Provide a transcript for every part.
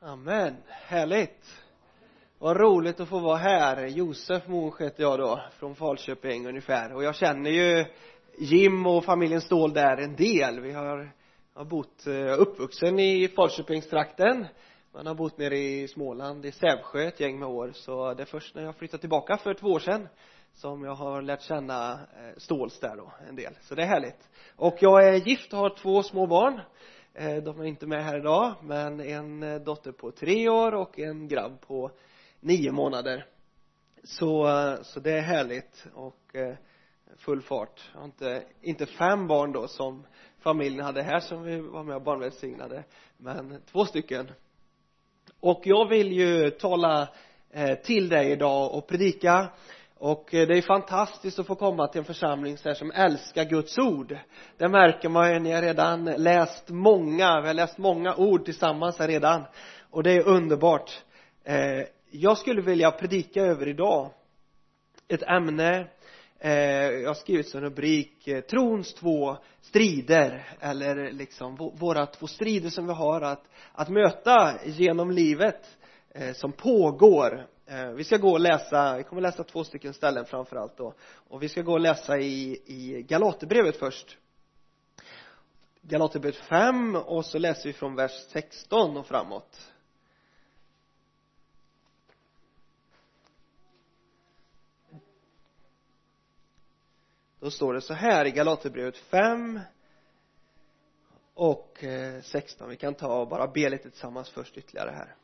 Amen, härligt. Vad roligt att få vara här. Josef Monsch heter jag då från Falköping ungefär. Och jag känner ju Jim och familjen Ståhl där en del. Vi har, har bott, eh, uppvuxen i Falköpingstrakten. Man har bott nere i Småland i Sävsjö ett gäng med år. Så det är först när jag flyttade tillbaka för två år sedan som jag har lärt känna eh, Ståhls där då en del. Så det är härligt. Och jag är gift och har två små barn. Eh, de är inte med här idag men en eh, dotter på tre år och en grabb på nio månader. Så, eh, så det är härligt och eh, full fart. Jag har inte, inte fem barn då som familjen hade här som vi var med och barnvälsignade men två stycken. Och jag vill ju tala eh, till dig idag och predika och eh, det är fantastiskt att få komma till en församling så här som älskar Guds ord. Det märker man ju, ni har redan läst många, vi har läst många ord tillsammans här redan. Och det är underbart. Eh, jag skulle vilja predika över idag ett ämne eh, jag har skrivit som rubrik eh, trons två strider eller liksom våra två strider som vi har att, att möta genom livet eh, som pågår. Eh, vi ska gå och läsa, vi kommer läsa två stycken ställen framför allt då. Och vi ska gå och läsa i, i Galaterbrevet först. Galaterbrevet 5 och så läser vi från vers 16 och framåt. Då står det så här i Galaterbrevet 5 och eh, 16 vi kan ta och bara be lite tillsammans först ytterligare här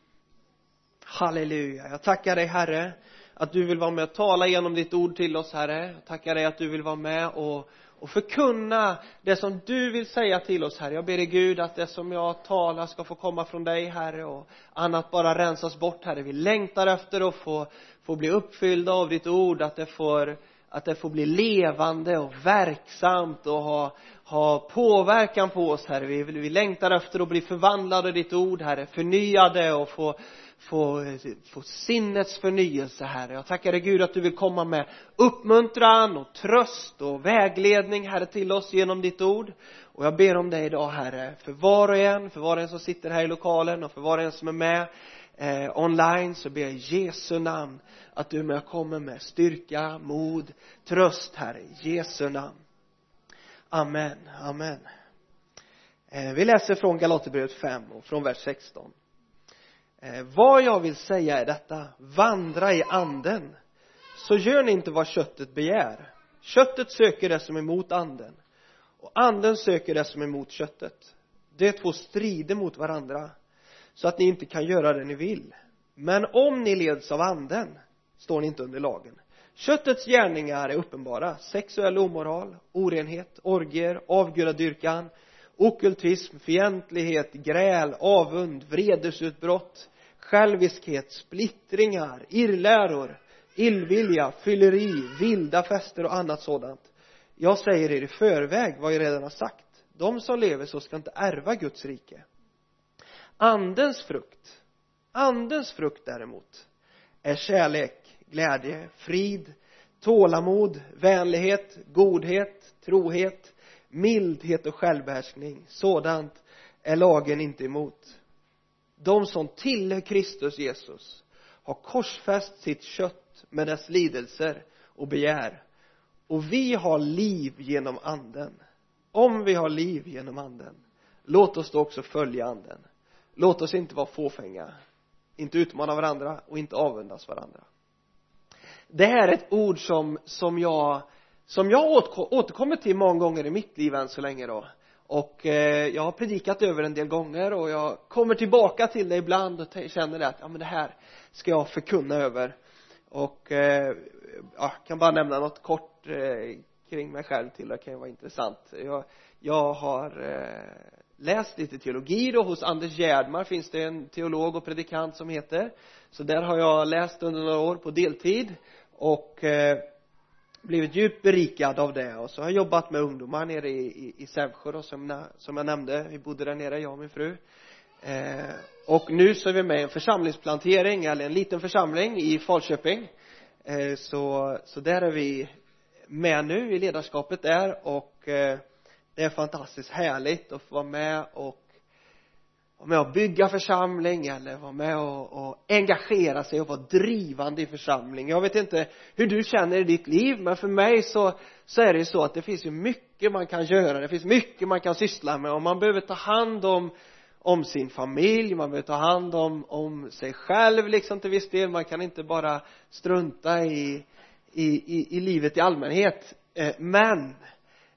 halleluja. Jag tackar dig herre att du vill vara med och tala genom ditt ord till oss herre. Jag tackar dig att du vill vara med och och förkunna det som du vill säga till oss herre. Jag ber dig Gud att det som jag talar ska få komma från dig herre och annat bara rensas bort herre. Vi längtar efter att få få bli uppfyllda av ditt ord att det får att det får bli levande och verksamt och ha, ha påverkan på oss herre. Vi, vi längtar efter att bli förvandlade i ditt ord herre förnyade och få få, få sinnets förnyelse herre jag tackar dig Gud att du vill komma med uppmuntran och tröst och vägledning herre till oss genom ditt ord och jag ber om dig idag herre för var och en för var och en som sitter här i lokalen och för var och en som är med eh, online så ber jag i Jesu namn att du med kommer med styrka, mod, tröst Herre, i Jesu namn. Amen, amen. Eh, vi läser från Galaterbrevet 5 och från vers 16. Eh, vad jag vill säga är detta, vandra i anden, så gör ni inte vad köttet begär. Köttet söker det som är emot anden. Och anden söker det som är emot köttet. det är två strider mot varandra så att ni inte kan göra det ni vill. Men om ni leds av anden står ni inte under lagen. Köttets gärningar är uppenbara. Sexuell omoral, orenhet, orgier, avgudadyrkan okultism, fientlighet, gräl, avund, vredesutbrott själviskhet, splittringar, irrläror, illvilja, fylleri, vilda fester och annat sådant jag säger er i förväg vad jag redan har sagt de som lever så ska inte ärva Guds rike andens frukt andens frukt däremot är kärlek, glädje, frid, tålamod, vänlighet, godhet, trohet, mildhet och självbehärskning. Sådant är lagen inte emot. De som tillhör Kristus Jesus har korsfäst sitt kött med dess lidelser och begär. Och vi har liv genom anden. Om vi har liv genom anden, låt oss då också följa anden. Låt oss inte vara fåfänga inte utmana varandra och inte avundas varandra det här är ett ord som, som jag som jag återkommer till många gånger i mitt liv än så länge då och eh, jag har predikat över en del gånger och jag kommer tillbaka till det ibland och känner det att ja men det här ska jag förkunna över. Och eh, ja, kan bara nämna något kort eh, kring mig själv till. Det kan ju vara intressant. Jag, jag har eh, läst lite teologi då. Hos Anders Gärdmar finns det en teolog och predikant som heter. Så där har jag läst under några år på deltid. Och eh, blivit djupt berikad av det. Och så har jag jobbat med ungdomar nere i, i, i Sävsjö då som, som jag nämnde. Vi bodde där nere jag och min fru. Eh, och nu så är vi med i en församlingsplantering eller en liten församling i Falköping. Eh, så, så där är vi med nu i ledarskapet där. Och eh, det är fantastiskt härligt att få vara med och vara med och bygga församling eller vara med och, och engagera sig och vara drivande i församling. Jag vet inte hur du känner i ditt liv men för mig så så är det ju så att det finns ju mycket man kan göra. Det finns mycket man kan syssla med och man behöver ta hand om om sin familj, man behöver ta hand om, om sig själv liksom till viss del, man kan inte bara strunta i, i, i, i livet i allmänhet. Eh, men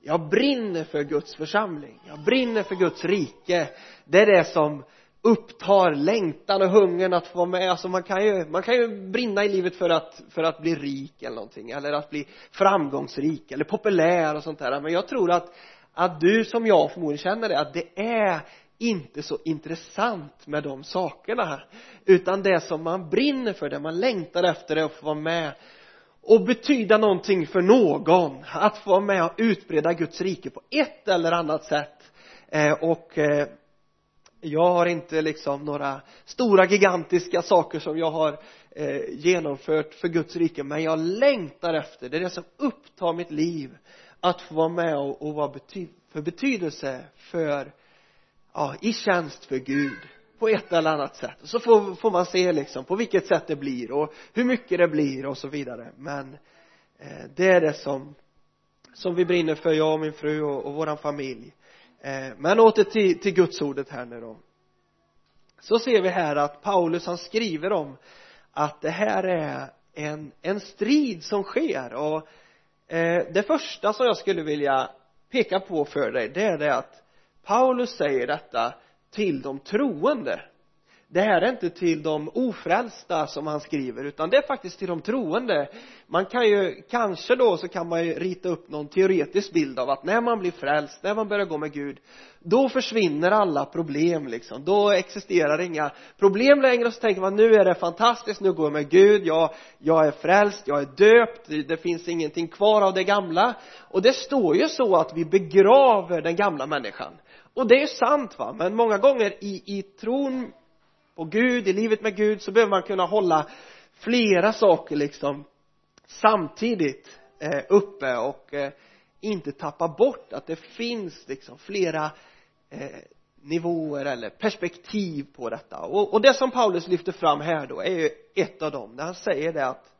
jag brinner för Guds församling. Jag brinner för Guds rike. Det är det som upptar längtan och hungern att få vara med. Alltså man kan ju man kan ju brinna i livet för att för att bli rik eller någonting eller att bli framgångsrik eller populär och sånt där. Men jag tror att att du som jag förmodligen känner det att det är inte så intressant med de sakerna utan det som man brinner för, det man längtar efter är att få vara med och betyda någonting för någon. Att få vara med och utbreda Guds rike på ett eller annat sätt. Eh, och eh, jag har inte liksom några stora gigantiska saker som jag har eh, genomfört för Guds rike men jag längtar efter det är det som upptar mitt liv att få vara med och, och vara bety för betydelse för ja, i tjänst för Gud på ett eller annat sätt. Och så får, får man se liksom på vilket sätt det blir och hur mycket det blir och så vidare. Men eh, det är det som som vi brinner för, jag och min fru och, och våran familj. Eh, men åter till, till gudsordet här nu då. Så ser vi här att Paulus han skriver om att det här är en, en strid som sker. Och eh, det första som jag skulle vilja peka på för dig det är det att Paulus säger detta till de troende. Det här är inte till de ofrälsta som han skriver utan det är faktiskt till de troende. Man kan ju kanske då så kan man ju rita upp någon teoretisk bild av att när man blir frälst, när man börjar gå med Gud då försvinner alla problem liksom. Då existerar inga problem längre. Och så tänker man nu är det fantastiskt, nu går jag med Gud, jag, jag är frälst, jag är döpt, det finns ingenting kvar av det gamla. Och det står ju så att vi begraver den gamla människan och det är sant va? Men många gånger i, i tron på Gud, i livet med Gud så behöver man kunna hålla flera saker liksom samtidigt eh, uppe och eh, inte tappa bort att det finns liksom flera eh, nivåer eller perspektiv på detta. Och, och det som Paulus lyfter fram här då är ju ett av dem där han säger det att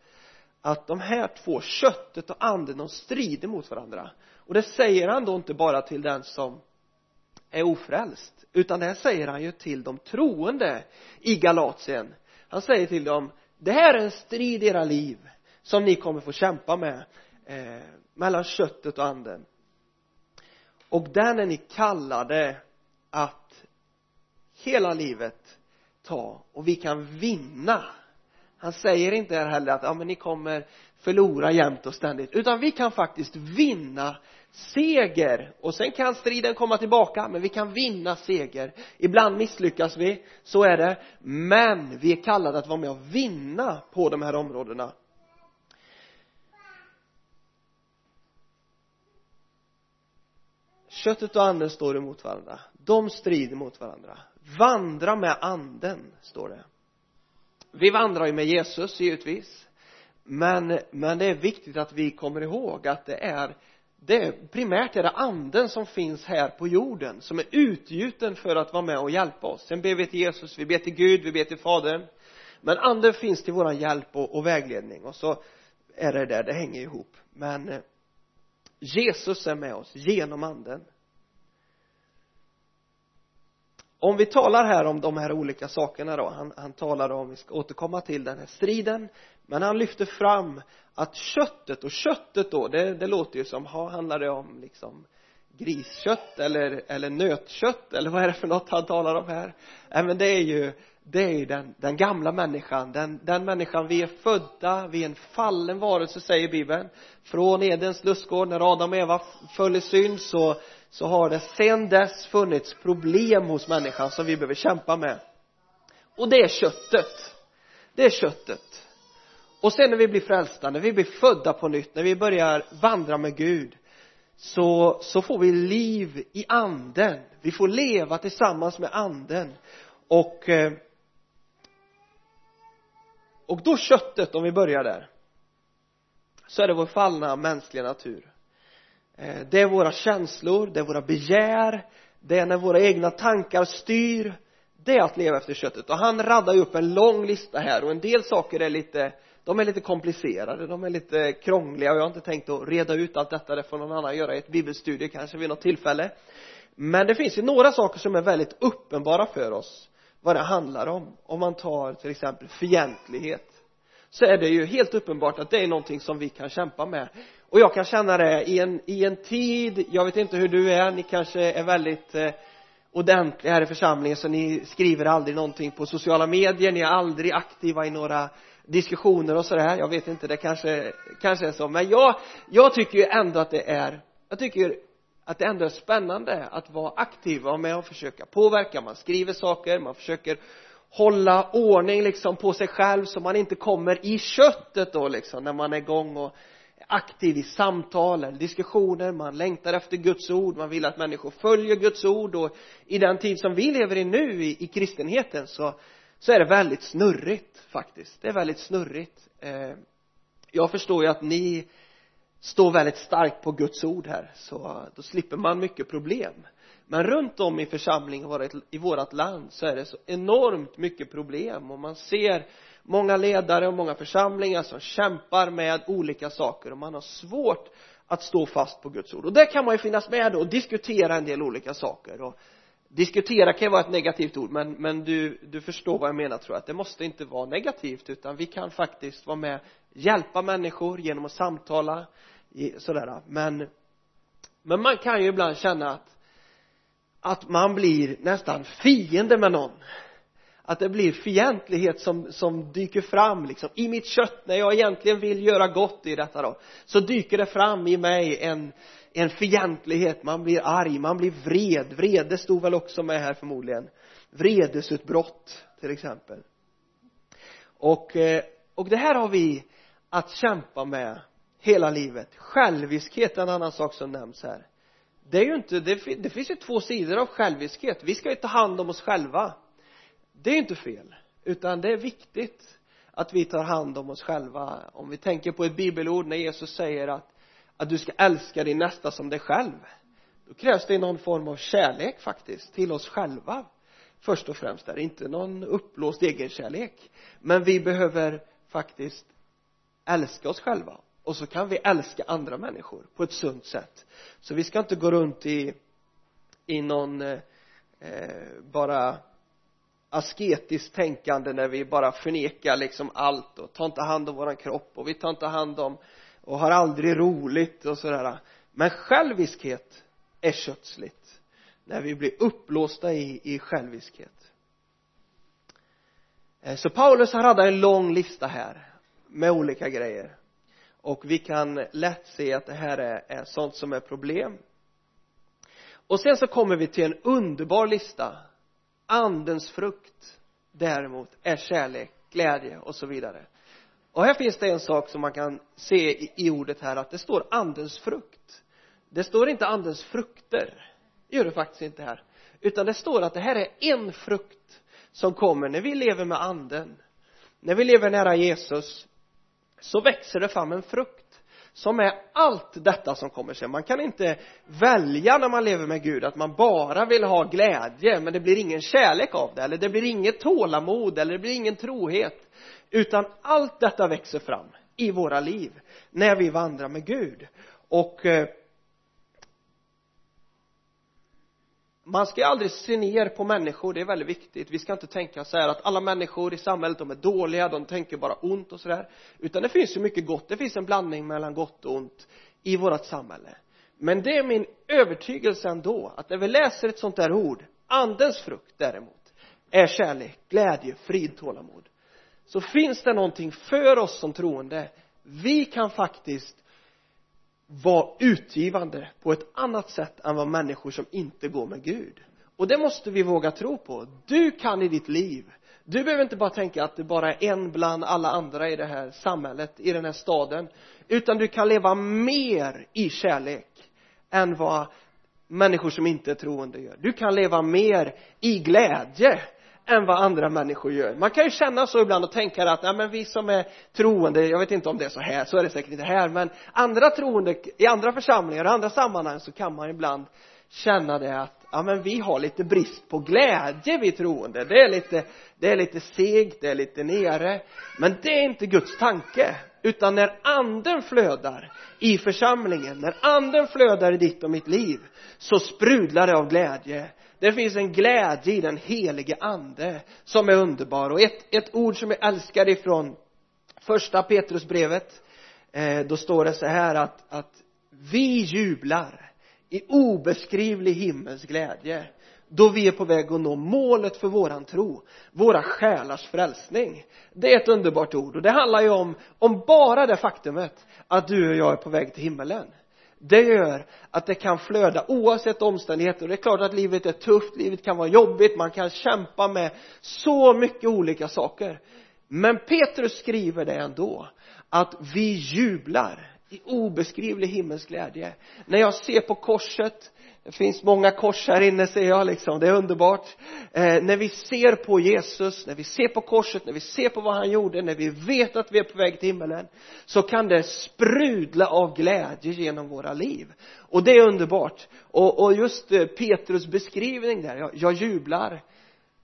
att de här två, köttet och anden, de strider mot varandra. Och det säger han då inte bara till den som är ofrälst. Utan det här säger han ju till de troende i Galatien. Han säger till dem det här är en strid i era liv som ni kommer få kämpa med eh, mellan köttet och anden. Och den är ni kallade att hela livet ta och vi kan vinna han säger inte här heller att ja men ni kommer förlora jämt och ständigt. Utan vi kan faktiskt vinna seger. Och sen kan striden komma tillbaka men vi kan vinna seger. Ibland misslyckas vi så är det. Men vi är kallade att vara med och vinna på de här områdena. Köttet och anden står emot varandra. De strider mot varandra. Vandra med anden står det vi vandrar ju med Jesus givetvis. Men men det är viktigt att vi kommer ihåg att det är det är primärt är det anden som finns här på jorden som är utgjuten för att vara med och hjälpa oss. Sen ber vi till Jesus, vi ber till Gud, vi ber till Fadern. Men anden finns till våran hjälp och, och vägledning och så är det där, det hänger ihop. Men eh, Jesus är med oss genom anden. Om vi talar här om de här olika sakerna då han, han talar om, vi ska återkomma till den här striden men han lyfter fram att köttet och köttet då det, det låter ju som, ha, handlar det om liksom griskött eller, eller nötkött eller vad är det för något han talar om här? Nej men det är ju det är ju den, den gamla människan den, den människan vi är födda vi är en fallen varelse säger bibeln. Från Edens lustgård när Adam och Eva föll i synd så så har det sedan dess funnits problem hos människan som vi behöver kämpa med. Och det är köttet. Det är köttet. Och sen när vi blir frälsta, när vi blir födda på nytt, när vi börjar vandra med Gud så, så får vi liv i anden. Vi får leva tillsammans med anden. Och eh, och då köttet, om vi börjar där så är det vår fallna mänskliga natur. Eh, det är våra känslor, det är våra begär, det är när våra egna tankar styr. Det är att leva efter köttet. Och han raddar ju upp en lång lista här och en del saker är lite de är lite komplicerade, de är lite krångliga och jag har inte tänkt att reda ut allt detta, det får någon annan göra i ett bibelstudie kanske vid något tillfälle. Men det finns ju några saker som är väldigt uppenbara för oss vad det handlar om. Om man tar till exempel fientlighet så är det ju helt uppenbart att det är någonting som vi kan kämpa med och jag kan känna det i en, i en tid, jag vet inte hur du är, ni kanske är väldigt eh, ordentliga här i församlingen så ni skriver aldrig någonting på sociala medier, ni är aldrig aktiva i några diskussioner och sådär, jag vet inte, det kanske, kanske är så, men jag, jag tycker ju ändå att det är, jag tycker att det ändå är spännande att vara aktiv och med och försöka påverka, man skriver saker, man försöker hålla ordning liksom på sig själv så man inte kommer i köttet då liksom när man är igång och aktiv i samtal eller diskussioner, man längtar efter Guds ord, man vill att människor följer Guds ord och i den tid som vi lever i nu i, i kristenheten så så är det väldigt snurrigt faktiskt. Det är väldigt snurrigt. Eh, jag förstår ju att ni står väldigt starkt på Guds ord här så då slipper man mycket problem. Men runt om i församlingen i vårt land så är det så enormt mycket problem och man ser många ledare och många församlingar som kämpar med olika saker och man har svårt att stå fast på Guds ord. Och där kan man ju finnas med och diskutera en del olika saker. Och diskutera kan ju vara ett negativt ord men, men du, du förstår vad jag menar tror jag att det måste inte vara negativt utan vi kan faktiskt vara med hjälpa människor genom att samtala sådär. Men men man kan ju ibland känna att att man blir nästan fiende med någon att det blir fientlighet som, som dyker fram liksom. I mitt kött när jag egentligen vill göra gott i detta då så dyker det fram i mig en en fientlighet, man blir arg, man blir vred, vrede stod väl också med här förmodligen. Vredesutbrott till exempel. Och, eh, och det här har vi att kämpa med hela livet. Själviskhet är en annan sak som nämns här. Det är ju inte, det, det finns ju två sidor av själviskhet. Vi ska ju ta hand om oss själva det är ju inte fel utan det är viktigt att vi tar hand om oss själva. Om vi tänker på ett bibelord när Jesus säger att att du ska älska din nästa som dig själv då krävs det någon form av kärlek faktiskt till oss själva. Först och främst är det inte någon uppblåst egenkärlek men vi behöver faktiskt älska oss själva. Och så kan vi älska andra människor på ett sunt sätt. Så vi ska inte gå runt i i någon eh, eh bara asketiskt tänkande när vi bara förnekar liksom allt och tar inte hand om våran kropp och vi tar inte hand om och har aldrig roligt och sådär. Men själviskhet är kötsligt när vi blir uppblåsta i, i själviskhet. Eh, så Paulus han hade en lång lista här med olika grejer. Och vi kan lätt se att det här är, är sånt som är problem. Och sen så kommer vi till en underbar lista andens frukt däremot är kärlek, glädje och så vidare. Och här finns det en sak som man kan se i, i ordet här att det står andens frukt. Det står inte andens frukter. Det gör det faktiskt inte här. Utan det står att det här är en frukt som kommer. När vi lever med anden när vi lever nära Jesus så växer det fram en frukt som är allt detta som kommer sen. Man kan inte välja när man lever med Gud att man bara vill ha glädje men det blir ingen kärlek av det eller det blir inget tålamod eller det blir ingen trohet. Utan allt detta växer fram i våra liv när vi vandrar med Gud. Och eh, man ska aldrig se ner på människor, det är väldigt viktigt. Vi ska inte tänka så här att alla människor i samhället, de är dåliga, de tänker bara ont och sådär. Utan det finns ju mycket gott, det finns en blandning mellan gott och ont i vårt samhälle. Men det är min övertygelse ändå, att när vi läser ett sånt där ord, andens frukt däremot, är kärlek, glädje, frid, tålamod. Så finns det någonting för oss som troende. Vi kan faktiskt vara utgivande på ett annat sätt än vad människor som inte går med Gud. Och det måste vi våga tro på. Du kan i ditt liv. Du behöver inte bara tänka att du bara är en bland alla andra i det här samhället, i den här staden. Utan du kan leva mer i kärlek än vad människor som inte är troende gör. Du kan leva mer i glädje än vad andra människor gör. Man kan ju känna så ibland och tänka att nej men vi som är troende jag vet inte om det är så här så är det säkert inte här men andra troende i andra församlingar och andra sammanhang så kan man ibland känna det att ja men vi har lite brist på glädje vi troende. Det är lite det är lite segt det är lite nere. Men det är inte Guds tanke utan när anden flödar i församlingen när anden flödar i ditt och mitt liv så sprudlar det av glädje det finns en glädje i den helige ande som är underbar och ett, ett ord som jag älskar ifrån första Petrusbrevet eh, då står det så här att, att vi jublar i obeskrivlig himmels glädje då vi är på väg att nå målet för våran tro, våra själars frälsning. Det är ett underbart ord och det handlar ju om, om bara det faktumet att du och jag är på väg till himmelen. Det gör att det kan flöda oavsett omständigheter. Det är klart att livet är tufft, livet kan vara jobbigt, man kan kämpa med så mycket olika saker. Men Petrus skriver det ändå, att vi jublar i obeskrivlig himmelsk glädje. När jag ser på korset, det finns många kors här inne ser jag liksom, det är underbart. Eh, när vi ser på Jesus, när vi ser på korset, när vi ser på vad han gjorde, när vi vet att vi är på väg till himmelen, så kan det sprudla av glädje genom våra liv. Och det är underbart. Och, och just eh, Petrus beskrivning där, jag, jag jublar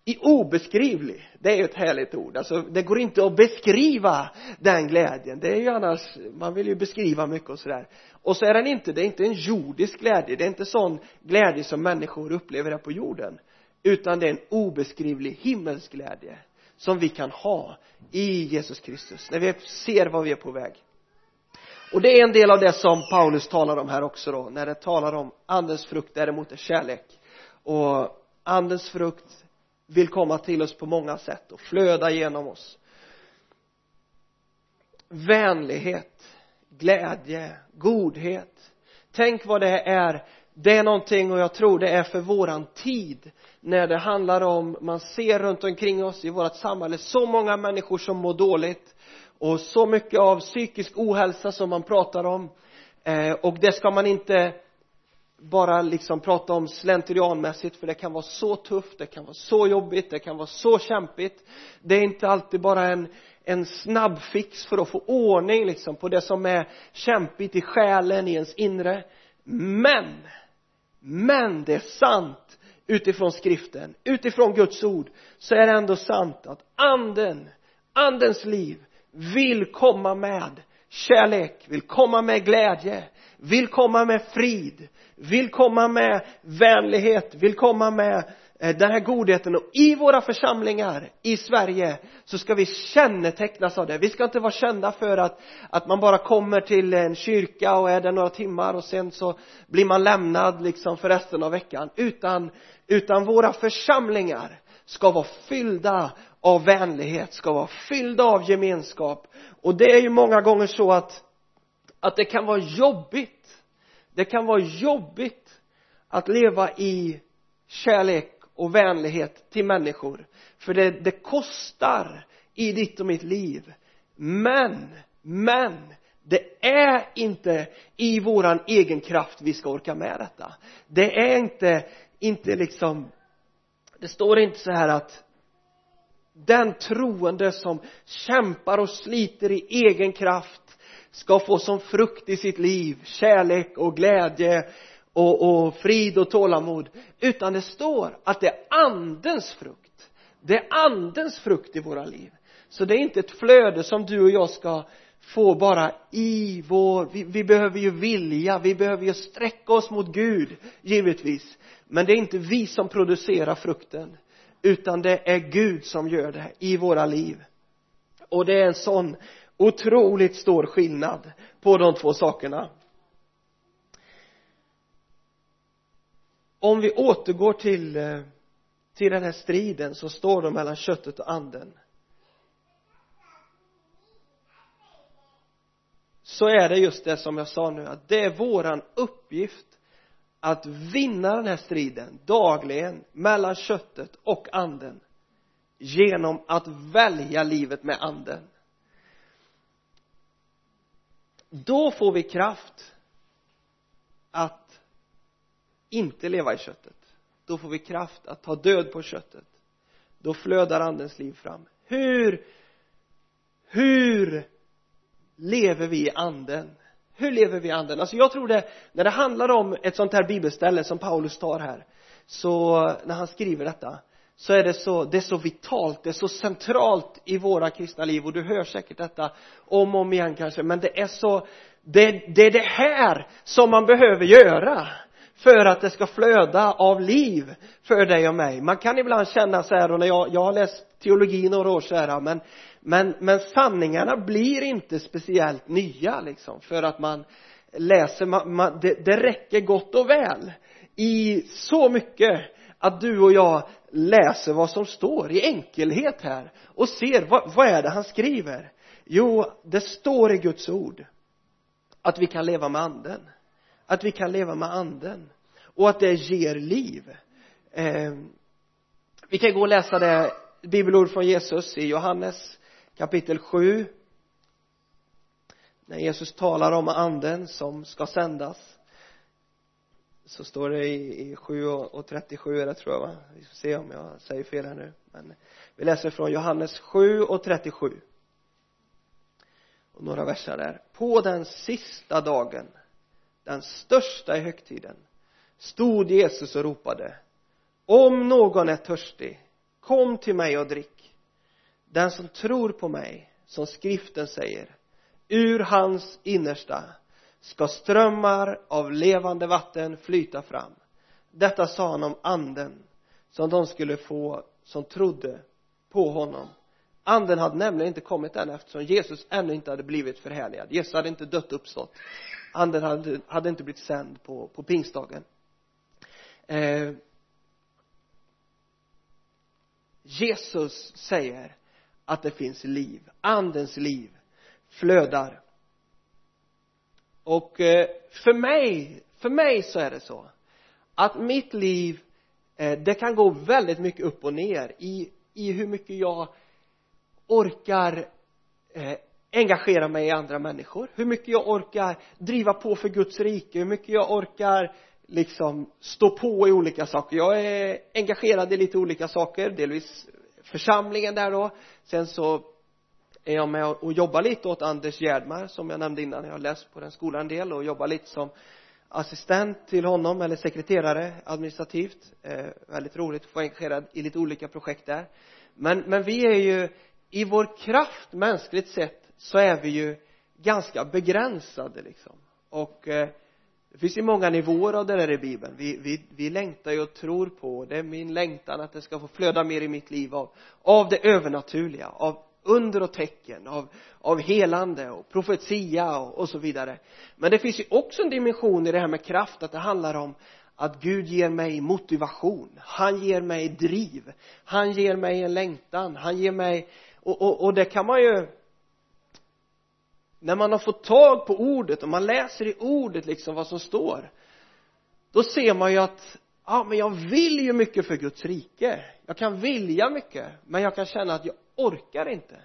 i obeskrivlig, det är ju ett härligt ord. Alltså, det går inte att beskriva den glädjen. Det är ju annars, man vill ju beskriva mycket och sådär. Och så är den inte, det är inte en jordisk glädje. Det är inte sån glädje som människor upplever här på jorden. Utan det är en obeskrivlig himmelsk glädje som vi kan ha i Jesus Kristus, när vi ser vad vi är på väg. Och det är en del av det som Paulus talar om här också då, när det talar om andens frukt däremot är kärlek. Och andens frukt vill komma till oss på många sätt och flöda genom oss vänlighet glädje godhet. Tänk vad det är. Det är någonting och jag tror det är för våran tid när det handlar om man ser runt omkring oss i vårt samhälle så många människor som mår dåligt och så mycket av psykisk ohälsa som man pratar om. Eh, och det ska man inte bara liksom prata om slentrianmässigt för det kan vara så tufft, det kan vara så jobbigt, det kan vara så kämpigt. Det är inte alltid bara en, en snabb fix för att få ordning liksom på det som är kämpigt i själen, i ens inre. Men men det är sant utifrån skriften, utifrån Guds ord så är det ändå sant att anden, andens liv vill komma med kärlek, vill komma med glädje, vill komma med frid, vill komma med vänlighet, vill komma med eh, Eh, den här godheten och i våra församlingar i Sverige så ska vi kännetecknas av det. Vi ska inte vara kända för att, att man bara kommer till en kyrka och är där några timmar och sen så blir man lämnad liksom för resten av veckan. Utan, utan våra församlingar ska vara fyllda av vänlighet, ska vara fyllda av gemenskap. Och det är ju många gånger så att, att det kan vara jobbigt det kan vara jobbigt att leva i kärlek och vänlighet till människor. För det, det kostar i ditt och mitt liv. Men, men det är inte i våran egen kraft vi ska orka med detta. Det är inte, inte liksom det står inte så här att den troende som kämpar och sliter i egen kraft ska få som frukt i sitt liv kärlek och glädje och, och frid och tålamod utan det står att det är andens frukt det är andens frukt i våra liv så det är inte ett flöde som du och jag ska få bara i vår, vi, vi behöver ju vilja, vi behöver ju sträcka oss mot Gud, givetvis. Men det är inte vi som producerar frukten, utan det är Gud som gör det i våra liv. Och det är en sån otroligt stor skillnad på de två sakerna om vi återgår till eh, till den här striden så står då mellan köttet och anden så är det just det som jag sa nu att det är våran uppgift att vinna den här striden dagligen mellan köttet och anden genom att välja livet med anden. Då får vi kraft att inte leva i köttet. Då får vi kraft att ta död på köttet. Då flödar andens liv fram. Hur hur lever vi i anden? Hur lever vi i anden? Alltså jag tror det när det handlar om ett sånt här bibelställe som Paulus tar här så när han skriver detta så är det så, det är så vitalt, det är så centralt i våra kristna liv och du hör säkert detta om och om igen kanske, men det är så, det, det är det här som man behöver göra för att det ska flöda av liv för dig och mig. Man kan ibland känna så här, och när jag, jag har läst teologi några år så här, men, men, men sanningarna blir inte speciellt nya liksom, för att man läser, man, man, det, det räcker gott och väl i så mycket att du och jag läser vad som står i enkelhet här och ser vad, vad är det han skriver jo det står i Guds ord att vi kan leva med anden att vi kan leva med anden och att det ger liv. Eh, vi kan gå och läsa det bibelord från Jesus i Johannes kapitel 7 när Jesus talar om anden som ska sändas så står det i, i 7 och 37 är det tror jag va? Vi får se om jag säger fel här nu men vi läser från Johannes 7 och 37 och några verser där. På den sista dagen den största i högtiden stod Jesus och ropade om någon är törstig kom till mig och drick. Den som tror på mig som skriften säger ur hans innersta ska strömmar av levande vatten flyta fram. Detta sa han om anden som de skulle få som trodde på honom. Anden hade nämligen inte kommit än eftersom Jesus ännu inte hade blivit förhärligad. Jesus hade inte dött och uppstått anden hade, hade inte blivit sänd på, på pingstdagen. Eh, Jesus säger att det finns liv. Andens liv flödar. Och eh, för mig för mig så är det så att mitt liv eh, det kan gå väldigt mycket upp och ner i, i hur mycket jag orkar eh, engagera mig i andra människor. Hur mycket jag orkar driva på för Guds rike. Hur mycket jag orkar liksom stå på i olika saker. Jag är engagerad i lite olika saker. Delvis församlingen där då. Sen så är jag med och jobbar lite åt Anders Gärdmar som jag nämnde innan. Jag har läst på den skolan en del och jobbar lite som assistent till honom eller sekreterare administrativt. Eh, väldigt roligt att få engagerad i lite olika projekt där. Men, men vi är ju i vår kraft mänskligt sett så är vi ju ganska begränsade liksom. Och eh, det finns ju många nivåer av det där i bibeln. Vi, vi, vi längtar ju och tror på det är min längtan att det ska få flöda mer i mitt liv av, av det övernaturliga av under och tecken av, av helande och profetia och, och så vidare. Men det finns ju också en dimension i det här med kraft att det handlar om att Gud ger mig motivation. Han ger mig driv. Han ger mig en längtan. Han ger mig och, och, och det kan man ju när man har fått tag på ordet och man läser i ordet liksom vad som står då ser man ju att ja men jag vill ju mycket för Guds rike. Jag kan vilja mycket men jag kan känna att jag orkar inte.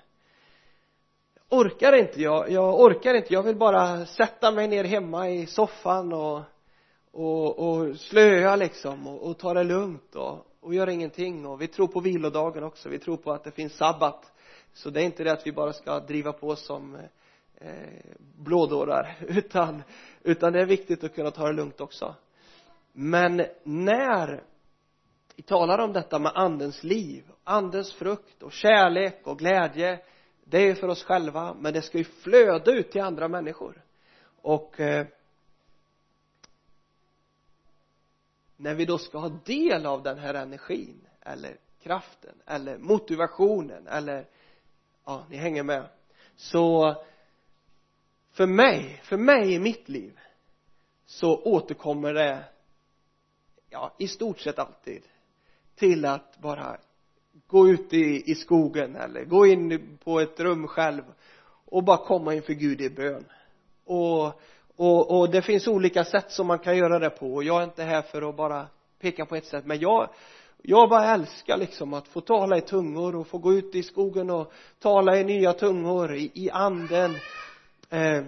Jag orkar inte jag, jag orkar inte. Jag vill bara sätta mig ner hemma i soffan och och, och slöa liksom och, och ta det lugnt och, och göra ingenting. Och vi tror på vilodagen också. Vi tror på att det finns sabbat. Så det är inte det att vi bara ska driva på som eh, Eh, blådårar utan utan det är viktigt att kunna ta det lugnt också. Men när vi talar om detta med andens liv andens frukt och kärlek och glädje det är ju för oss själva men det ska ju flöda ut till andra människor. Och eh, när vi då ska ha del av den här energin eller kraften eller motivationen eller ja, ni hänger med så för mig, för mig i mitt liv så återkommer det ja, i stort sett alltid till att bara gå ut i, i skogen eller gå in på ett rum själv och bara komma inför Gud i bön. Och, och, och det finns olika sätt som man kan göra det på. Och jag är inte här för att bara peka på ett sätt men jag jag bara älskar liksom att få tala i tungor och få gå ut i skogen och tala i nya tungor i, i anden eh,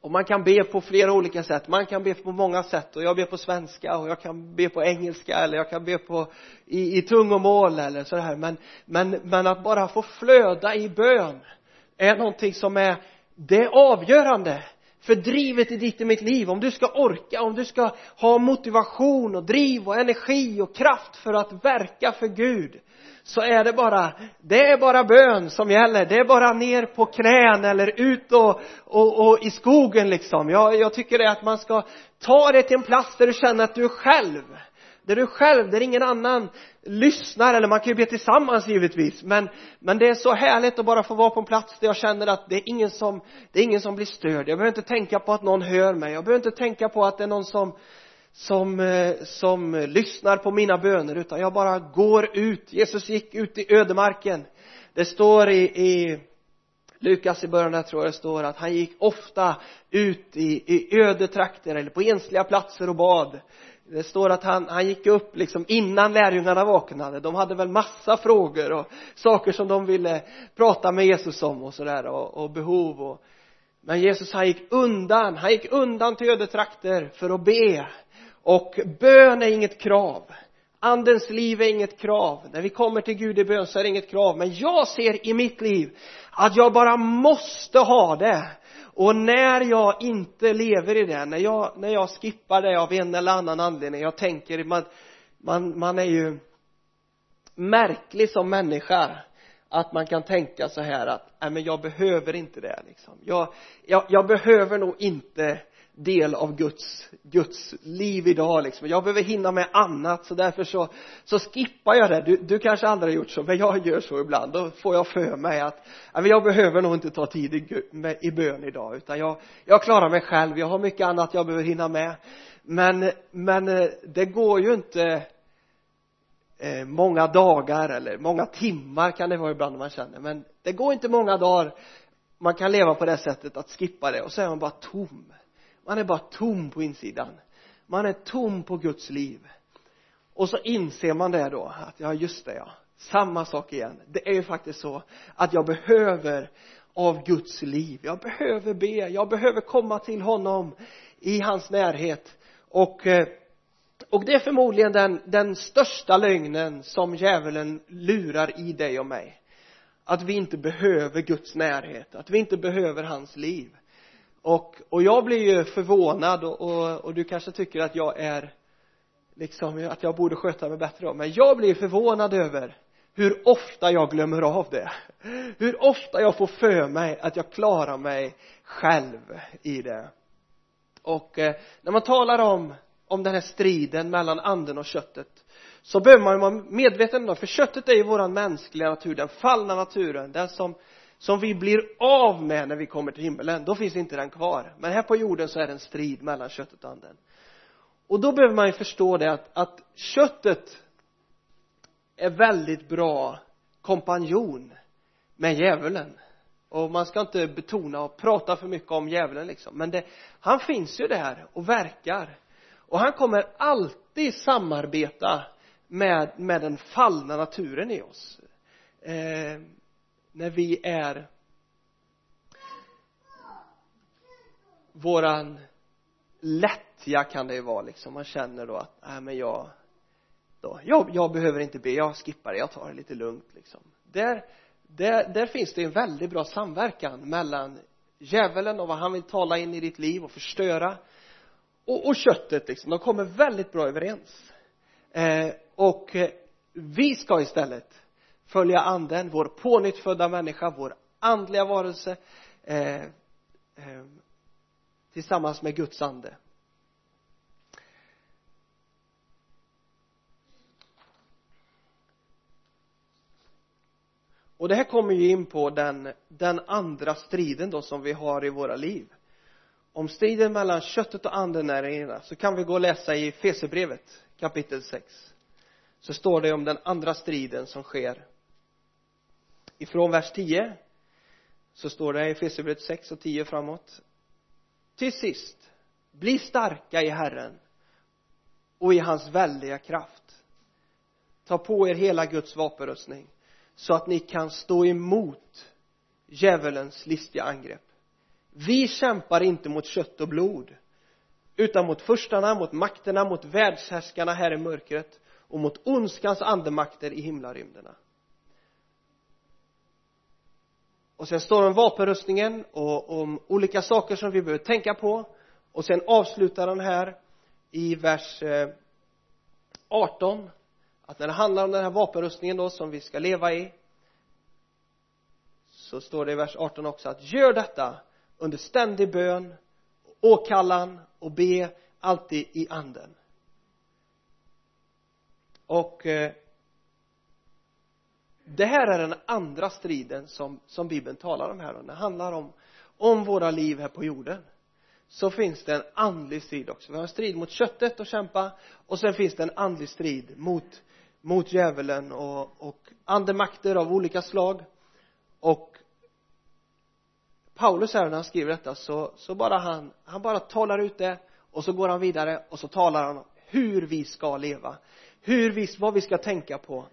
och man kan be på flera olika sätt. Man kan be på många sätt. Och jag ber på svenska och jag kan be på engelska eller jag kan be på i, i tungomål eller sådär men, men, men att bara få flöda i bön är någonting som är det är avgörande för drivet i ditt och mitt liv. Om du ska orka om du ska ha motivation och driv och energi och kraft för att verka för Gud så är det bara det är bara bön som gäller. Det är bara ner på knän eller ut och, och, och i skogen liksom. Jag, jag tycker det är att man ska ta det till en plats där du känner att du är själv där du själv, där ingen annan lyssnar, eller man kan ju be tillsammans givetvis, men, men det är så härligt att bara få vara på en plats där jag känner att det är ingen som, det är ingen som blir störd. Jag behöver inte tänka på att någon hör mig. Jag behöver inte tänka på att det är någon som, som, eh, som lyssnar på mina böner, utan jag bara går ut. Jesus gick ut i ödemarken. Det står i, i Lukas i början där tror jag det står att han gick ofta ut i, i ödetrakter eller på ensliga platser och bad det står att han, han gick upp liksom innan lärjungarna vaknade. De hade väl massa frågor och saker som de ville prata med Jesus om och sådär och, och behov och men Jesus han gick undan, han gick undan till ödetrakter för att be. Och bön är inget krav. Andens liv är inget krav. När vi kommer till Gud i bön så är det inget krav. Men jag ser i mitt liv att jag bara måste ha det och när jag inte lever i det, när jag, när jag skippar det av en eller annan anledning, jag tänker, man, man, man är ju märklig som människa att man kan tänka så här att, nej men jag behöver inte det liksom. Jag, jag, jag behöver nog inte del av Guds, Guds liv idag liksom. Jag behöver hinna med annat så därför så, så skippar jag det. Du, du kanske aldrig har gjort så, men jag gör så ibland. Då får jag för mig att, jag behöver nog inte ta tid i, i bön idag utan jag, jag klarar mig själv. Jag har mycket annat jag behöver hinna med. Men, men eh, det går ju inte eh, många dagar eller många timmar kan det vara ibland man känner men det går inte många dagar man kan leva på det sättet att skippa det och så är man bara tom man är bara tom på insidan. Man är tom på Guds liv. Och så inser man det då att ja just det ja. Samma sak igen. Det är ju faktiskt så att jag behöver av Guds liv. Jag behöver be. Jag behöver komma till honom i hans närhet. Och eh, och det är förmodligen den, den största lögnen som djävulen lurar i dig och mig. Att vi inte behöver Guds närhet. Att vi inte behöver hans liv och, och jag blir ju förvånad och, och, och du kanske tycker att jag är liksom att jag borde sköta mig bättre om men jag blir förvånad över hur ofta jag glömmer av det. Hur ofta jag får för mig att jag klarar mig själv i det. Och eh, när man talar om om den här striden mellan anden och köttet så behöver man vara medveten om för köttet är ju våran mänskliga natur den fallna naturen den som som vi blir av med när vi kommer till himmelen då finns inte den kvar. Men här på jorden så är det en strid mellan köttet och anden. Och då behöver man ju förstå det att, att köttet är väldigt bra kompanjon med djävulen. Och man ska inte betona och prata för mycket om djävulen liksom. Men det, han finns ju där och verkar. Och han kommer alltid samarbeta med, med den fallna naturen i oss. Eh, när vi är våran lättja kan det ju vara liksom. Man känner då att nej men jag då, jag, jag behöver inte be, jag skippar det, jag tar det lite lugnt liksom. Där, där, där finns det en väldigt bra samverkan mellan djävulen och vad han vill tala in i ditt liv och förstöra och, och köttet liksom, de kommer väldigt bra överens. Eh, och vi ska istället följa anden, vår pånyttfödda människa, vår andliga varelse eh, eh, tillsammans med Guds ande. Och det här kommer ju in på den, den andra striden då som vi har i våra liv. Om striden mellan köttet och anden är ena så kan vi gå och läsa i Fesebrevet kapitel 6 så står det om den andra striden som sker ifrån vers 10 så står det i Efesierbrevet 6 och 10 framåt. Till sist bli starka i Herren och i hans väldiga kraft. Ta på er hela Guds vapenrustning så att ni kan stå emot djävulens listiga angrepp. Vi kämpar inte mot kött och blod utan mot förstarna, mot makterna, mot världshärskarna här i mörkret och mot ondskans andemakter i himlarymderna. Och sen står det om vapenrustningen och om olika saker som vi behöver tänka på. Och sen avslutar han här i vers eh, 18 att när det handlar om den här vapenrustningen då som vi ska leva i så står det i vers 18 också att gör detta under ständig bön åkallan och be alltid i anden. Och eh, det här är den andra striden som, som bibeln talar om här och det handlar om om våra liv här på jorden. Så finns det en andlig strid också. Vi har en strid mot köttet att kämpa och sen finns det en andlig strid mot mot djävulen och, och andemakter av olika slag. Och Paulus här när han skriver detta så, så bara han, han bara talar ut det och så går han vidare och så talar han om hur vi ska leva hur vi, vad vi ska tänka på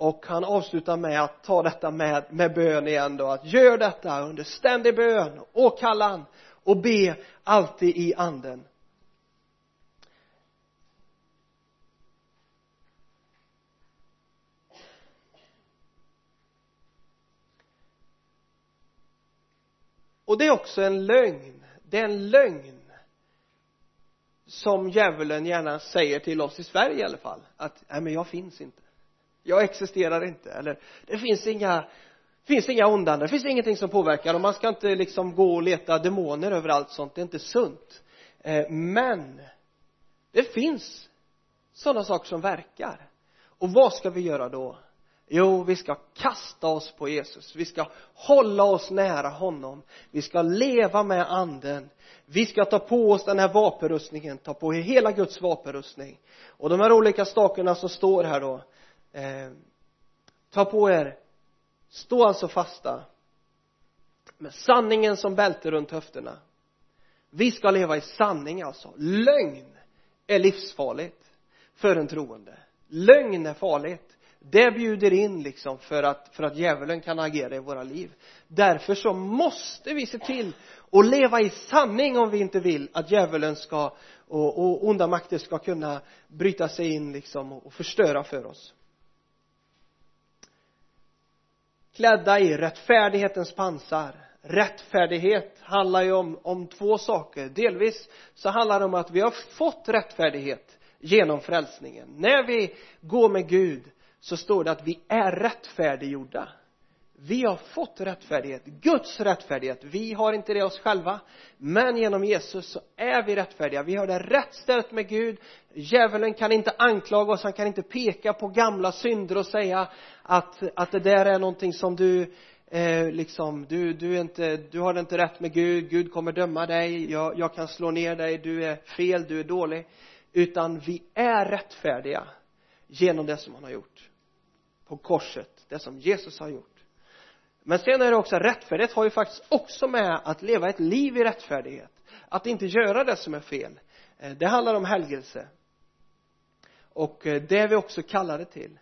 och han avslutar med att ta detta med, med bön igen då att gör detta under ständig bön åkallan och be alltid i anden. Och det är också en lögn. Det är en lögn som djävulen gärna säger till oss i Sverige i alla fall att nej men jag finns inte jag existerar inte. Eller det finns inga finns inga ondande, det finns ingenting som påverkar. Och man ska inte liksom gå och leta demoner överallt sånt, det är inte sunt. Eh, men det finns sådana saker som verkar. Och vad ska vi göra då? Jo vi ska kasta oss på Jesus. Vi ska hålla oss nära honom. Vi ska leva med anden. Vi ska ta på oss den här vapenrustningen ta på hela Guds vapenrustning. Och de här olika sakerna som står här då eh, ta på er. Stå alltså fasta med sanningen som bälte runt höfterna. Vi ska leva i sanning alltså. Lögn är livsfarligt för en troende. Lögn är farligt. Det bjuder in liksom för att, för att djävulen kan agera i våra liv. Därför så måste vi se till att leva i sanning om vi inte vill att djävulen ska och, och onda makter ska kunna bryta sig in liksom och förstöra för oss. Klädda i rättfärdighetens pansar. Rättfärdighet handlar ju om, om två saker. Delvis så handlar det om att vi har fått rättfärdighet genom frälsningen. När vi går med Gud så står det att vi är rättfärdiggjorda vi har fått rättfärdighet, Guds rättfärdighet. Vi har inte det oss själva men genom Jesus så är vi rättfärdiga. Vi har det rätt ställt med Gud. Djävulen kan inte anklaga oss, han kan inte peka på gamla synder och säga att, att det där är någonting som du eh, liksom, du, du är inte, du har det inte rätt med Gud, Gud kommer döma dig, jag, jag kan slå ner dig, du är fel, du är dålig. Utan vi är rättfärdiga genom det som han har gjort på korset, det som Jesus har gjort men sen är det också rättfärdighet har ju faktiskt också med att leva ett liv i rättfärdighet. Att inte göra det som är fel. Eh, det handlar om helgelse. Och eh, det är vi också kallade till.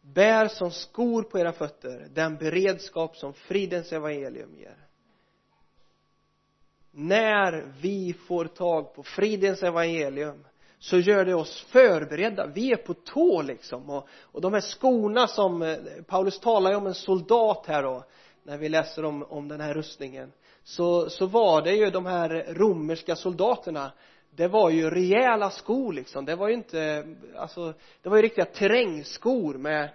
Bär som skor på era fötter den beredskap som fridens evangelium ger. När vi får tag på fridens evangelium så gör det oss förberedda. Vi är på tå liksom. Och, och de här skorna som eh, Paulus talar ju om en soldat här då när vi läser om, om den här rustningen. Så, så var det ju de här romerska soldaterna det var ju rejäla skor liksom. Det var ju inte alltså det var ju riktiga terrängskor med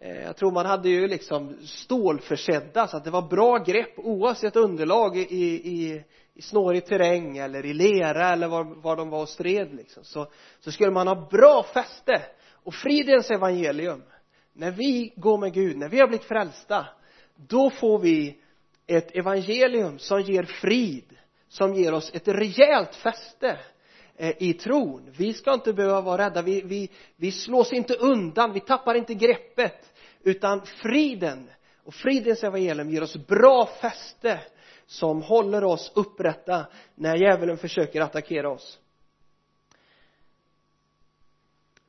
eh, jag tror man hade ju liksom stålförsedda så att det var bra grepp oavsett underlag i, i, i snårig terräng eller i lera eller var, var de var och stred liksom så, så skulle man ha bra fäste och fridens evangelium. När vi går med Gud, när vi har blivit frälsta då får vi ett evangelium som ger frid som ger oss ett rejält fäste eh, i tron. Vi ska inte behöva vara rädda. Vi, vi, vi slås inte undan, vi tappar inte greppet. Utan friden och fridens evangelium ger oss bra fäste som håller oss upprätta när djävulen försöker attackera oss.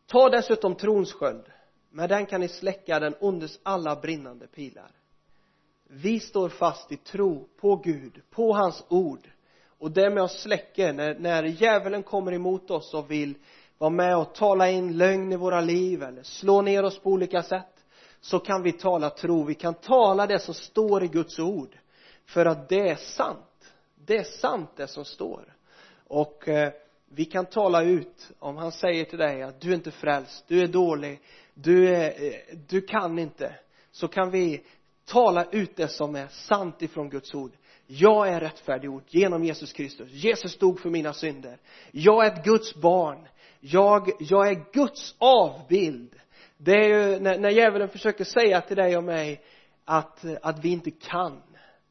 Ta dessutom trons sköld. Med den kan ni släcka den ondes alla brinnande pilar. Vi står fast i tro på Gud, på hans ord. Och det med oss släcker när, när djävulen kommer emot oss och vill vara med och tala in lögn i våra liv eller slå ner oss på olika sätt så kan vi tala tro. Vi kan tala det som står i Guds ord för att det är sant. Det är sant det som står. Och eh, vi kan tala ut om han säger till dig att du är inte frälst du är dålig du är, eh, du kan inte. Så kan vi tala ut det som är sant ifrån Guds ord. Jag är rättfärdiggjord genom Jesus Kristus. Jesus dog för mina synder. Jag är ett Guds barn. Jag, jag är Guds avbild. Det är ju när, när djävulen försöker säga till dig och mig att, att vi inte kan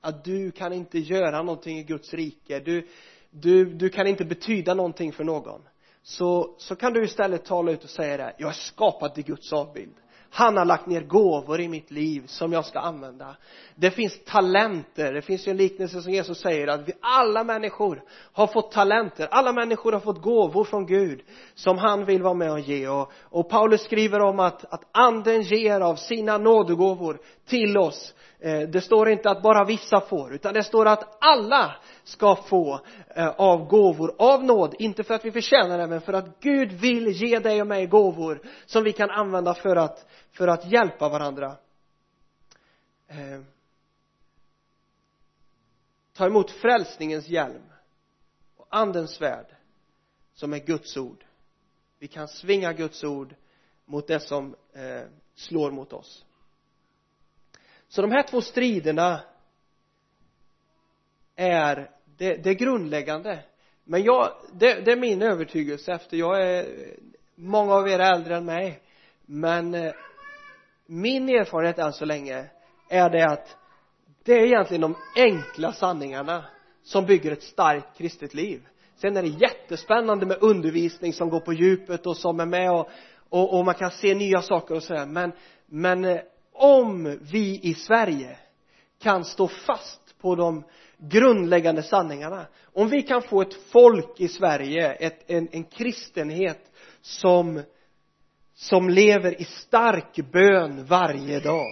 att du kan inte göra någonting i Guds rike. Du, du, du kan inte betyda någonting för någon. Så, så kan du istället tala ut och säga det jag är skapad till Guds avbild. Han har lagt ner gåvor i mitt liv som jag ska använda. Det finns talenter. Det finns ju en liknelse som Jesus säger att vi alla människor har fått talenter. Alla människor har fått gåvor från Gud som han vill vara med och ge. Och, och Paulus skriver om att, att anden ger av sina nådegåvor till oss. Eh, det står inte att bara vissa får utan det står att alla ska få eh, av gåvor av nåd. Inte för att vi förtjänar det men för att Gud vill ge dig och mig gåvor som vi kan använda för att för att hjälpa varandra. Eh, ta emot frälsningens hjälm och andens svärd som är Guds ord. Vi kan svinga Guds ord mot det som eh, slår mot oss så de här två striderna är det, det är grundläggande. Men jag, det, det är min övertygelse efter jag är många av er är äldre än mig. Men eh, min erfarenhet än så länge är det att det är egentligen de enkla sanningarna som bygger ett starkt kristet liv. Sen är det jättespännande med undervisning som går på djupet och som är med och, och, och man kan se nya saker och sådär. Men men eh, om vi i Sverige kan stå fast på de grundläggande sanningarna om vi kan få ett folk i Sverige ett, en, en kristenhet som som lever i stark bön varje dag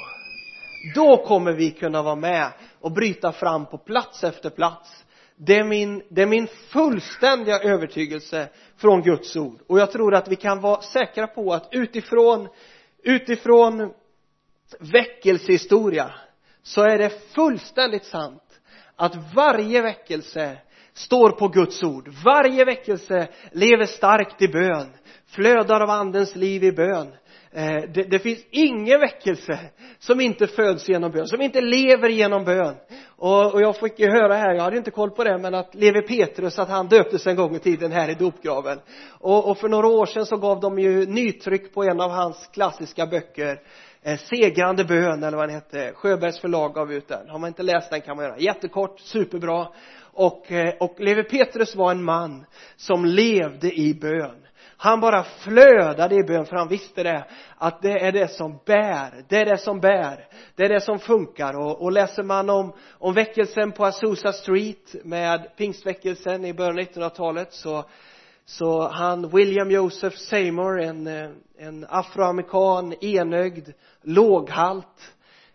då kommer vi kunna vara med och bryta fram på plats efter plats. Det är min, det är min fullständiga övertygelse från Guds ord. Och jag tror att vi kan vara säkra på att utifrån utifrån väckelsehistoria så är det fullständigt sant att varje väckelse står på Guds ord. Varje väckelse lever starkt i bön flödar av andens liv i bön. Eh, det, det, finns ingen väckelse som inte föds genom bön, som inte lever genom bön. Och, och jag fick ju höra här, jag hade inte koll på det men att Levi Petrus att han döptes en gång i tiden här i dopgraven. Och, och för några år sedan så gav de ju nytryck på en av hans klassiska böcker eh, segrande bön eller vad den hette Sjöbergs förlag gav ut den. Har man inte läst den kan man göra. Jättekort, superbra. Och, eh, och Levi Petrus var en man som levde i bön. Han bara flödade i bön för han visste det att det är det som bär det är det som bär det är det som funkar. Och, och läser man om, om väckelsen på Azusa Street med pingstväckelsen i början av 1900-talet så så han William Joseph Seymour en, eh, en afroamerikan enögd låghalt.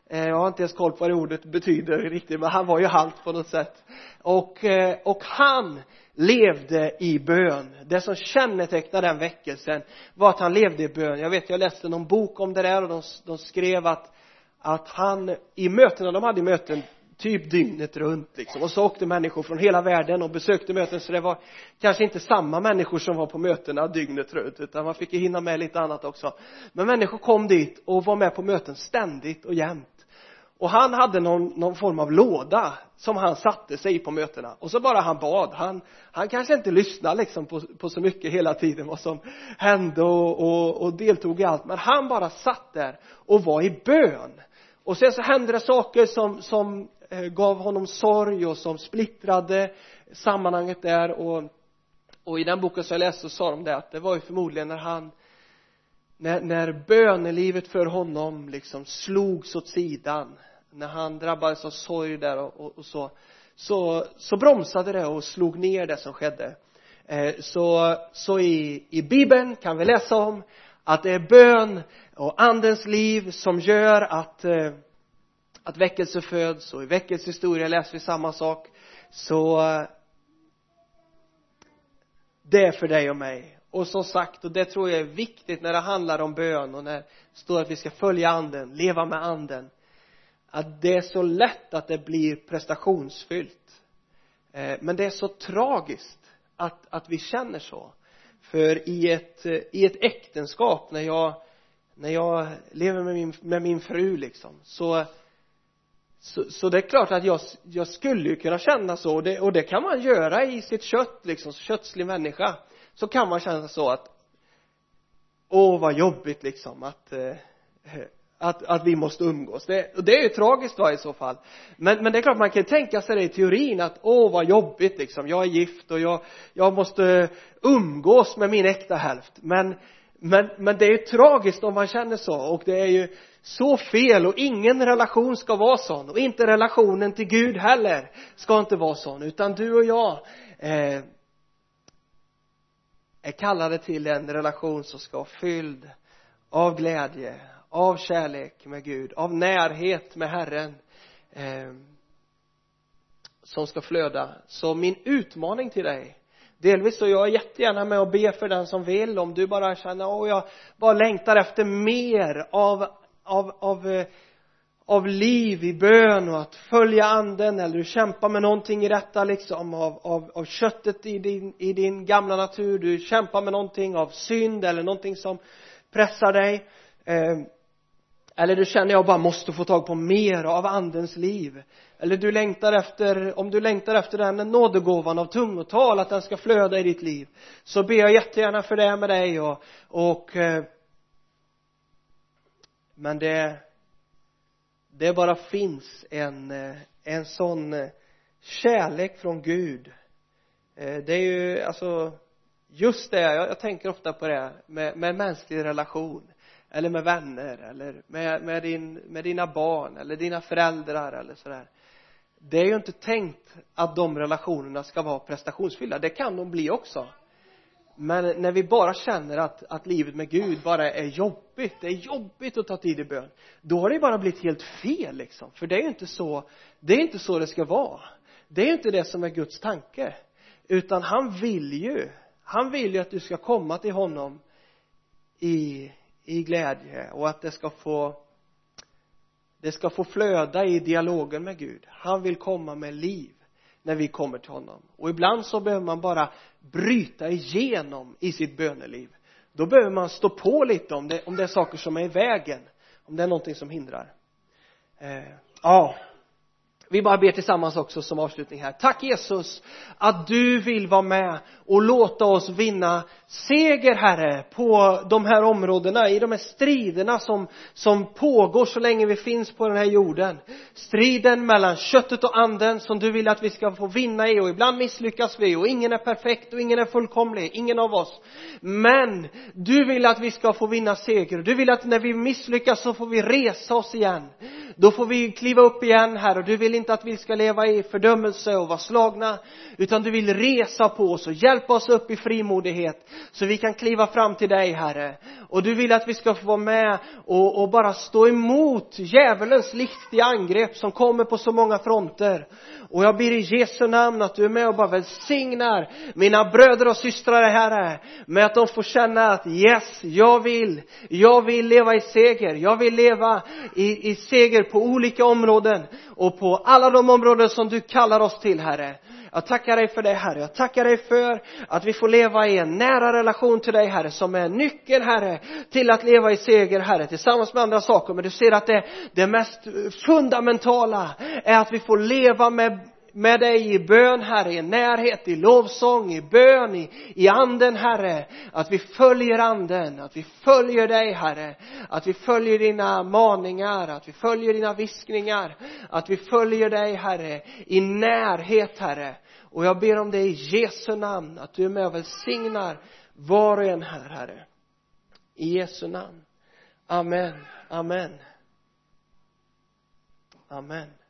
Eh, jag har inte ens koll på vad det ordet betyder riktigt men han var ju halt på något sätt. Och, eh, och han levde i bön. Det som kännetecknade den väckelsen var att han levde i bön. Jag vet jag läste någon bok om det där och de, de skrev att att han i mötena de hade möten typ dygnet runt liksom. Och så åkte människor från hela världen och besökte möten. Så det var kanske inte samma människor som var på mötena dygnet runt utan man fick ju hinna med lite annat också. Men människor kom dit och var med på möten ständigt och jämt. Och han hade någon, någon form av låda som han satte sig i på mötena. Och så bara han bad. Han, han kanske inte lyssnade liksom på, på så mycket hela tiden vad som hände och, och, och deltog i allt. Men han bara satt där och var i bön. Och sen så hände det saker som, som Eh, gav honom sorg och som splittrade sammanhanget där. Och, och i den boken som jag läste så sa de det att det var ju förmodligen när han när, när bönelivet för honom liksom slogs åt sidan när han drabbades av sorg där och, och, och så så, så bromsade det och slog ner det som skedde. Eh, så, så i, i bibeln kan vi läsa om att det är bön och andens liv som gör att eh, att väckelse föds och i väckelsehistoria läser vi samma sak. Så det är för dig och mig. Och som sagt och det tror jag är viktigt när det handlar om bön och när det står att vi ska följa anden, leva med anden att det är så lätt att det blir prestationsfyllt. Eh, men det är så tragiskt att, att vi känner så. För i ett, i ett äktenskap när jag när jag lever med min, med min fru liksom så så, så det är klart att jag, jag skulle ju kunna känna så och det, och det kan man göra i sitt kött liksom, kötslig människa. Så kan man känna så att åh vad jobbigt liksom att eh, att, att vi måste umgås. Det, och det är ju tragiskt va i så fall. Men, men det är klart man kan tänka sig det i teorin att åh vad jobbigt liksom. Jag är gift och jag, jag måste umgås med min äkta hälft. Men men, men det är ju tragiskt om man känner så och det är ju så fel och ingen relation ska vara sån och inte relationen till Gud heller ska inte vara sån utan du och jag eh, är kallade till en relation som ska vara fylld av glädje, av kärlek med Gud, av närhet med Herren eh, som ska flöda. Så min utmaning till dig delvis så jag är jättegärna med och ber för den som vill om du bara känner åh jag bara längtar efter mer av av, av eh, av liv i bön och att följa anden eller du kämpar med någonting i detta liksom av, av, av köttet i din, i din gamla natur du kämpar med någonting av synd eller någonting som pressar dig eh, eller du känner jag bara måste få tag på mer av andens liv. Eller du längtar efter om du längtar efter den nådegåvan av tungotal att den ska flöda i ditt liv så ber jag jättegärna för det med dig och, och eh, men det det bara finns en eh, en sån eh, kärlek från Gud. Eh, det är ju alltså just det jag, jag tänker ofta på det med, med mänsklig relation eller med vänner eller med, med, din, med dina barn eller dina föräldrar eller sådär. Det är ju inte tänkt att de relationerna ska vara prestationsfyllda. Det kan de bli också men när vi bara känner att, att livet med Gud bara är jobbigt, det är jobbigt att ta tid i bön då har det bara blivit helt fel liksom. För det är ju inte så det är inte så det ska vara. Det är ju inte det som är Guds tanke. Utan han vill ju han vill ju att du ska komma till honom i i glädje och att det ska få det ska få flöda i dialogen med Gud. Han vill komma med liv när vi kommer till honom. Och ibland så behöver man bara bryta igenom i sitt böneliv. Då behöver man stå på lite om det, om det är saker som är i vägen om det är någonting som hindrar. Eh, ja vi bara ber tillsammans också som avslutning här. Tack Jesus att du vill vara med och låta oss vinna seger herre på de här områdena i de här striderna som som pågår så länge vi finns på den här jorden. Striden mellan köttet och anden som du vill att vi ska få vinna i och ibland misslyckas vi och ingen är perfekt och ingen är fullkomlig ingen av oss. Men du vill att vi ska få vinna seger du vill att när vi misslyckas så får vi resa oss igen. Då får vi kliva upp igen här och du vill inte att vi ska leva i fördömelse och vara slagna utan du vill resa på oss och hjälpa oss upp i frimodighet så vi kan kliva fram till dig Herre. Och du vill att vi ska få vara med och, och bara stå emot djävulens listiga angrepp som kommer på så många fronter. Och jag ber i Jesu namn att du är med och bara välsignar mina bröder och systrar Herre med att de får känna att yes, jag vill, jag vill leva i seger, jag vill leva i, i seger på olika områden och på alla de områden som du kallar oss till Herre jag tackar dig för det Herre. Jag tackar dig för att vi får leva i en nära relation till dig Herre som är nyckeln Herre till att leva i seger Herre tillsammans med andra saker. Men du ser att det, det mest fundamentala är att vi får leva med med dig i bön, Herre, i närhet, i lovsång, i bön, i, i anden, Herre. Att vi följer anden, att vi följer dig, Herre. Att vi följer dina maningar, att vi följer dina viskningar. Att vi följer dig, Herre, i närhet, Herre. Och jag ber om det i Jesu namn, att du är med och välsignar var och en här, Herre. I Jesu namn. Amen. Amen. Amen.